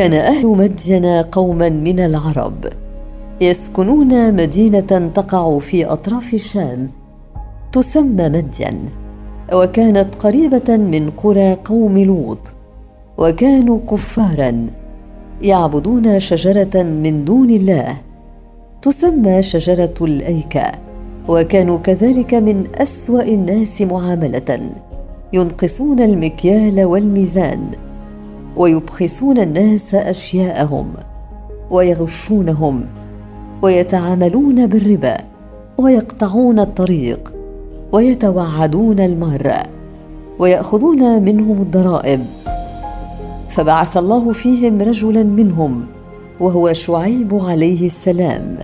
كان أهل مدين قوما من العرب. يسكنون مدينة تقع في أطراف الشام. تسمى مدين. وكانت قريبة من قرى قوم لوط. وكانوا كفارا يعبدون شجرة من دون الله. تسمى شجرة الايكه وكانوا كذلك من أسوأ الناس معاملة. ينقصون المكيال والميزان. ويبخسون الناس أشياءهم ويغشونهم ويتعاملون بالربا ويقطعون الطريق ويتوعدون الماره ويأخذون منهم الضرائب. فبعث الله فيهم رجلا منهم وهو شعيب عليه السلام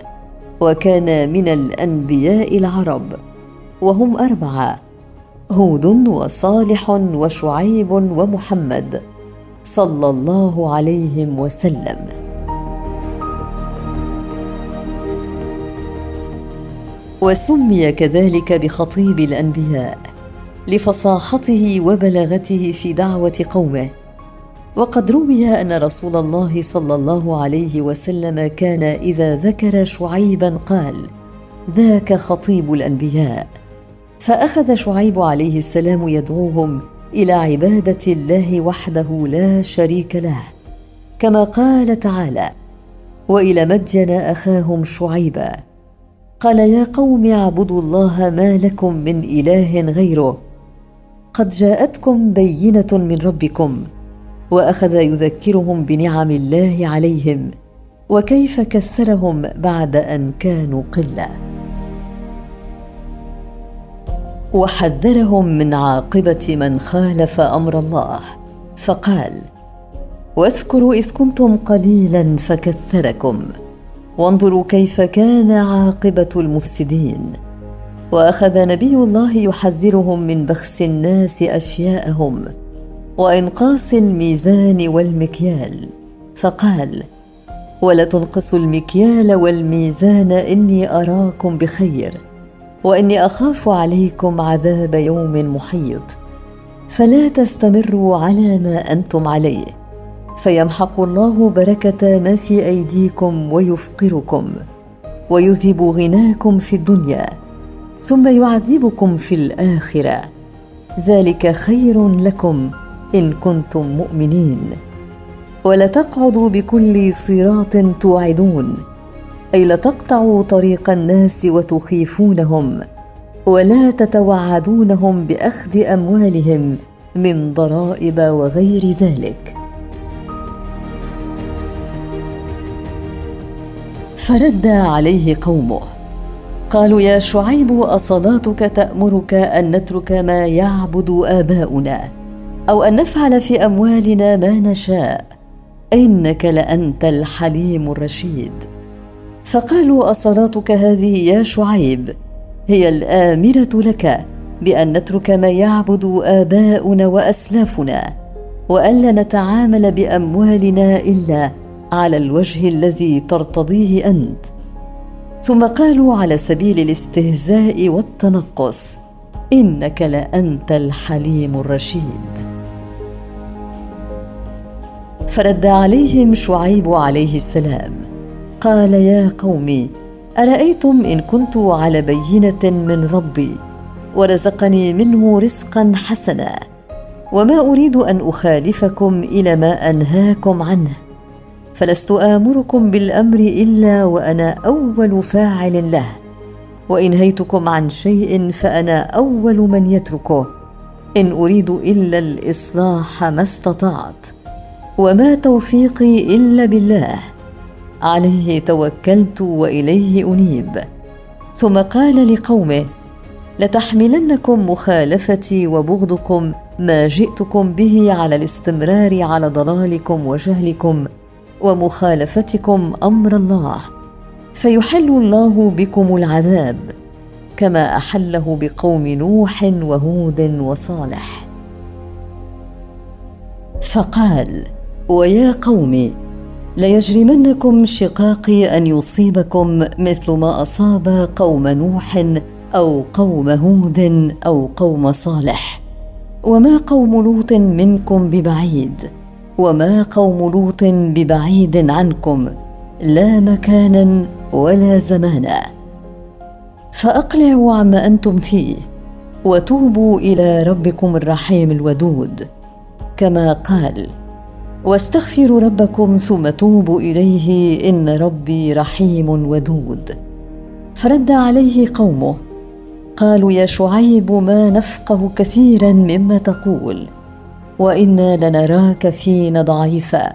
وكان من الأنبياء العرب وهم أربعة هود وصالح وشعيب ومحمد. صلى الله عليهم وسلم. وسمي كذلك بخطيب الأنبياء لفصاحته وبلاغته في دعوة قومه. وقد روي أن رسول الله صلى الله عليه وسلم كان إذا ذكر شعيبا قال ذاك خطيب الأنبياء. فأخذ شعيب عليه السلام يدعوهم إلى عبادة الله وحده لا شريك له كما قال تعالى وإلى مدين أخاهم شعيبا قال يا قوم اعبدوا الله ما لكم من إله غيره قد جاءتكم بينة من ربكم وأخذ يذكرهم بنعم الله عليهم وكيف كثرهم بعد أن كانوا قلة. وحذرهم من عاقبة من خالف أمر الله. فقال واذكروا إذ كنتم قليلا فكثركم وانظروا كيف كان عاقبة المفسدين. وأخذ نبي الله يحذرهم من بخس الناس أشياءهم وإنقاص الميزان والمكيال. فقال ولا تنقصوا المكيال والميزان إني أراكم بخير. وإني أخاف عليكم عذاب يوم محيط. فلا تستمروا على ما أنتم عليه. فيمحق الله بركة ما في أيديكم ويفقركم ويذهب غناكم في الدنيا ثم يعذبكم في الآخرة. ذلك خير لكم إن كنتم مؤمنين. ولتقعدوا بكل صراط توعدون. أي لتقطعوا طريق الناس وتخيفونهم ولا تتوعدونهم بأخذ أموالهم من ضرائب وغير ذلك. فرد عليه قومه قالوا يا شعيب أصلاتك تأمرك أن نترك ما يعبد آباؤنا أو أن نفعل في أموالنا ما نشاء إنك لأنت الحليم الرشيد. فقالوا أصلاتك هذه يا شعيب. هي الآمرة لك بأن نترك ما يعبد آباؤنا وأسلافنا والا نتعامل بأموالنا إلا على الوجه الذي ترتضيه أنت. ثم قالوا على سبيل الاستهزاء والتنقص إنك لأنت الحليم الرشيد. فرد عليهم شعيب عليه السلام قال يا قوم أرأيتم إن كنت على بينة من ربي؟ ورزقني منه رزقا حسنا. وما أريد أن أخالفكم إلى ما أنهاكم عنه. فلست آمركم بالأمر إلا وأنا أول فاعل له. وإن هيتكم عن شيء فأنا أول من يتركه. إن أريد إلا الإصلاح ما استطعت. وما توفيقي إلا بالله. عليه توكلت وإليه أنيب. ثم قال لقومه لتحملنكم مخالفتي وبغضكم ما جئتكم به على الاستمرار على ضلالكم وجهلكم ومخالفتكم أمر الله. فيحل الله بكم العذاب كما أحله بقوم نوح وهود وصالح. فقال ويا قوم ليجرمنكم شقاقي أن يصيبكم مثل ما أصاب قوم نوح أو قوم هود أو قوم صالح. وما قوم لوط منكم ببعيد. وما قوم لوط ببعيد عنكم. لا مكانا ولا زمانا. فأقلعوا عما أنتم فيه. وتوبوا إلى ربكم الرحيم الودود. كما قال واستغفروا ربكم ثم توبوا إليه إن ربي رحيم ودود. فرد عليه قومه قالوا يا شعيب ما نفقه كثيرا مما تقول وإنا لنراك فينا ضعيفا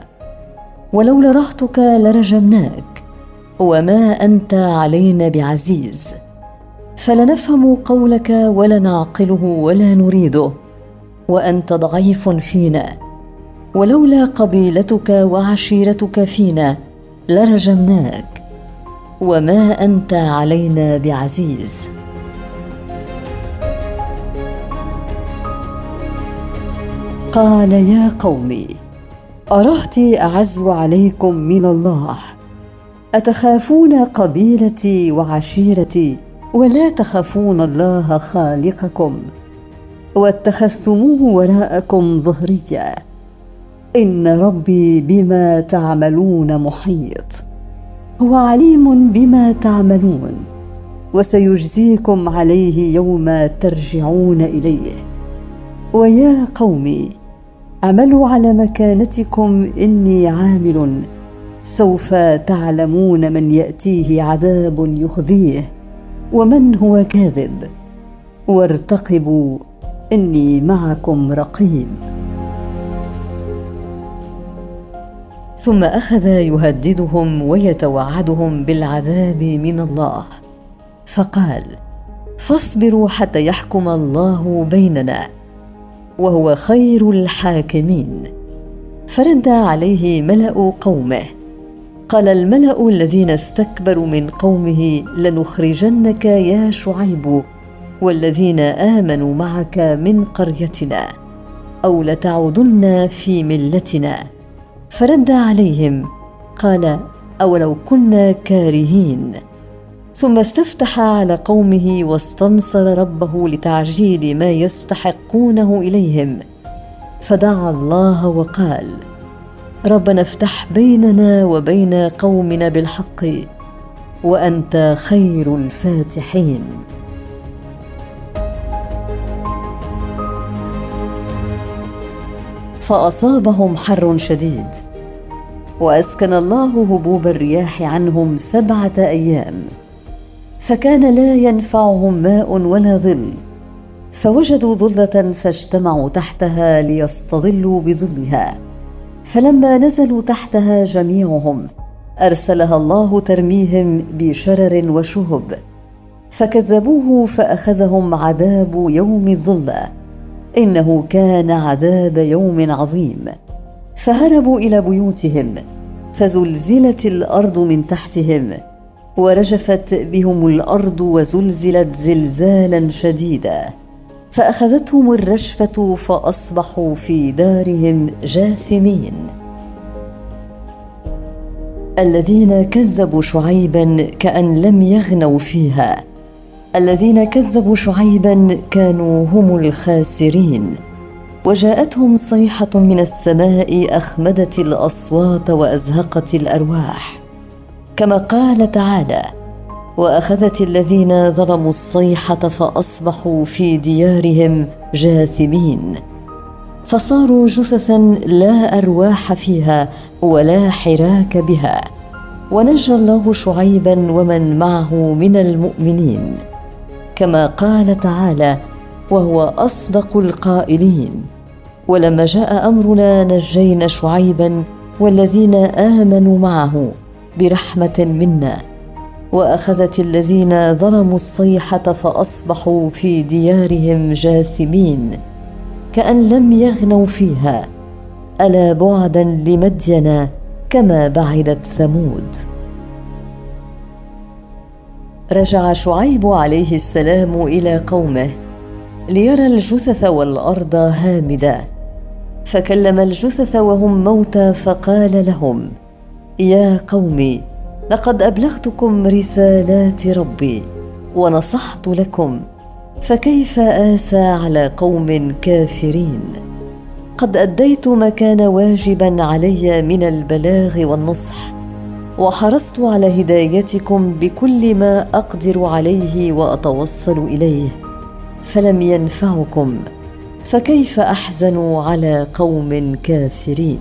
ولولا رهتك لرجمناك وما أنت علينا بعزيز. فلنفهم قولك ولا نعقله ولا نريده وأنت ضعيف فينا. ولولا قبيلتك وعشيرتك فينا لرجمناك. وما أنت علينا بعزيز. قال يا قومي ارهتي أعز عليكم من الله. أتخافون قبيلتي وعشيرتي ولا تخافون الله خالقكم؟ واتخذتموه وراءكم ظهريا. إن ربي بما تعملون محيط. هو عليم بما تعملون وسيجزيكم عليه يوم ترجعون إليه. ويا قومي اعملوا على مكانتكم إني عامل. سوف تعلمون من يأتيه عذاب يخزيه ومن هو كاذب. وارتقبوا إني معكم رقيب. ثم أخذ يهددهم ويتوعدهم بالعذاب من الله. فقال فاصبروا حتى يحكم الله بيننا وهو خير الحاكمين. فرد عليه ملأ قومه. قال الملأ الذين استكبروا من قومه لنخرجنك يا شعيب والذين آمنوا معك من قريتنا أو لتعودن في ملتنا. فرد عليهم قال أولو كنا كارهين. ثم استفتح على قومه واستنصر ربه لتعجيل ما يستحقونه إليهم فدعا الله وقال ربنا افتح بيننا وبين قومنا بالحق وأنت خير الفاتحين. فأصابهم حر شديد. وأسكن الله هبوب الرياح عنهم سبعة أيام. فكان لا ينفعهم ماء ولا ظل. فوجدوا ظلة فاجتمعوا تحتها ليستظلوا بظلها. فلما نزلوا تحتها جميعهم أرسلها الله ترميهم بشرر وشهب. فكذبوه فأخذهم عذاب يوم الظلة. إنه كان عذاب يوم عظيم. فهربوا إلى بيوتهم فزلزلت الأرض من تحتهم ورجفت بهم الأرض وزلزلت زلزالا شديدا. فأخذتهم الرجفة فأصبحوا في دارهم جاثمين. الذين كذبوا شعيبا كأن لم يغنوا فيها الذين كذبوا شعيبا كانوا هم الخاسرين. وجاءتهم صيحة من السماء أخمدت الأصوات وأزهقت الأرواح. كما قال تعالى وأخذت الذين ظلموا الصيحة فأصبحوا في ديارهم جاثمين. فصاروا جثثا لا أرواح فيها ولا حراك بها. ونجى الله شعيبا ومن معه من المؤمنين. كما قال تعالى وهو أصدق القائلين ولما جاء أمرنا نجينا شعيبا والذين آمنوا معه برحمة منا وأخذت الذين ظلموا الصيحة فأصبحوا في ديارهم جاثمين كأن لم يغنوا فيها ألا بعدا لمدين كما بعدت ثمود. رجع شعيب عليه السلام إلى قومه ليرى الجثث والأرض هامده فكلم الجثث وهم موتى فقال لهم يا قوم لقد أبلغتكم رسالات ربي ونصحت لكم فكيف آسى على قوم كافرين؟ قد أديت ما كان واجبا علي من البلاغ والنصح وحرصت على هدايتكم بكل ما أقدر عليه وأتوصل إليه فلم ينفعكم فكيف احزن على قوم كافرين؟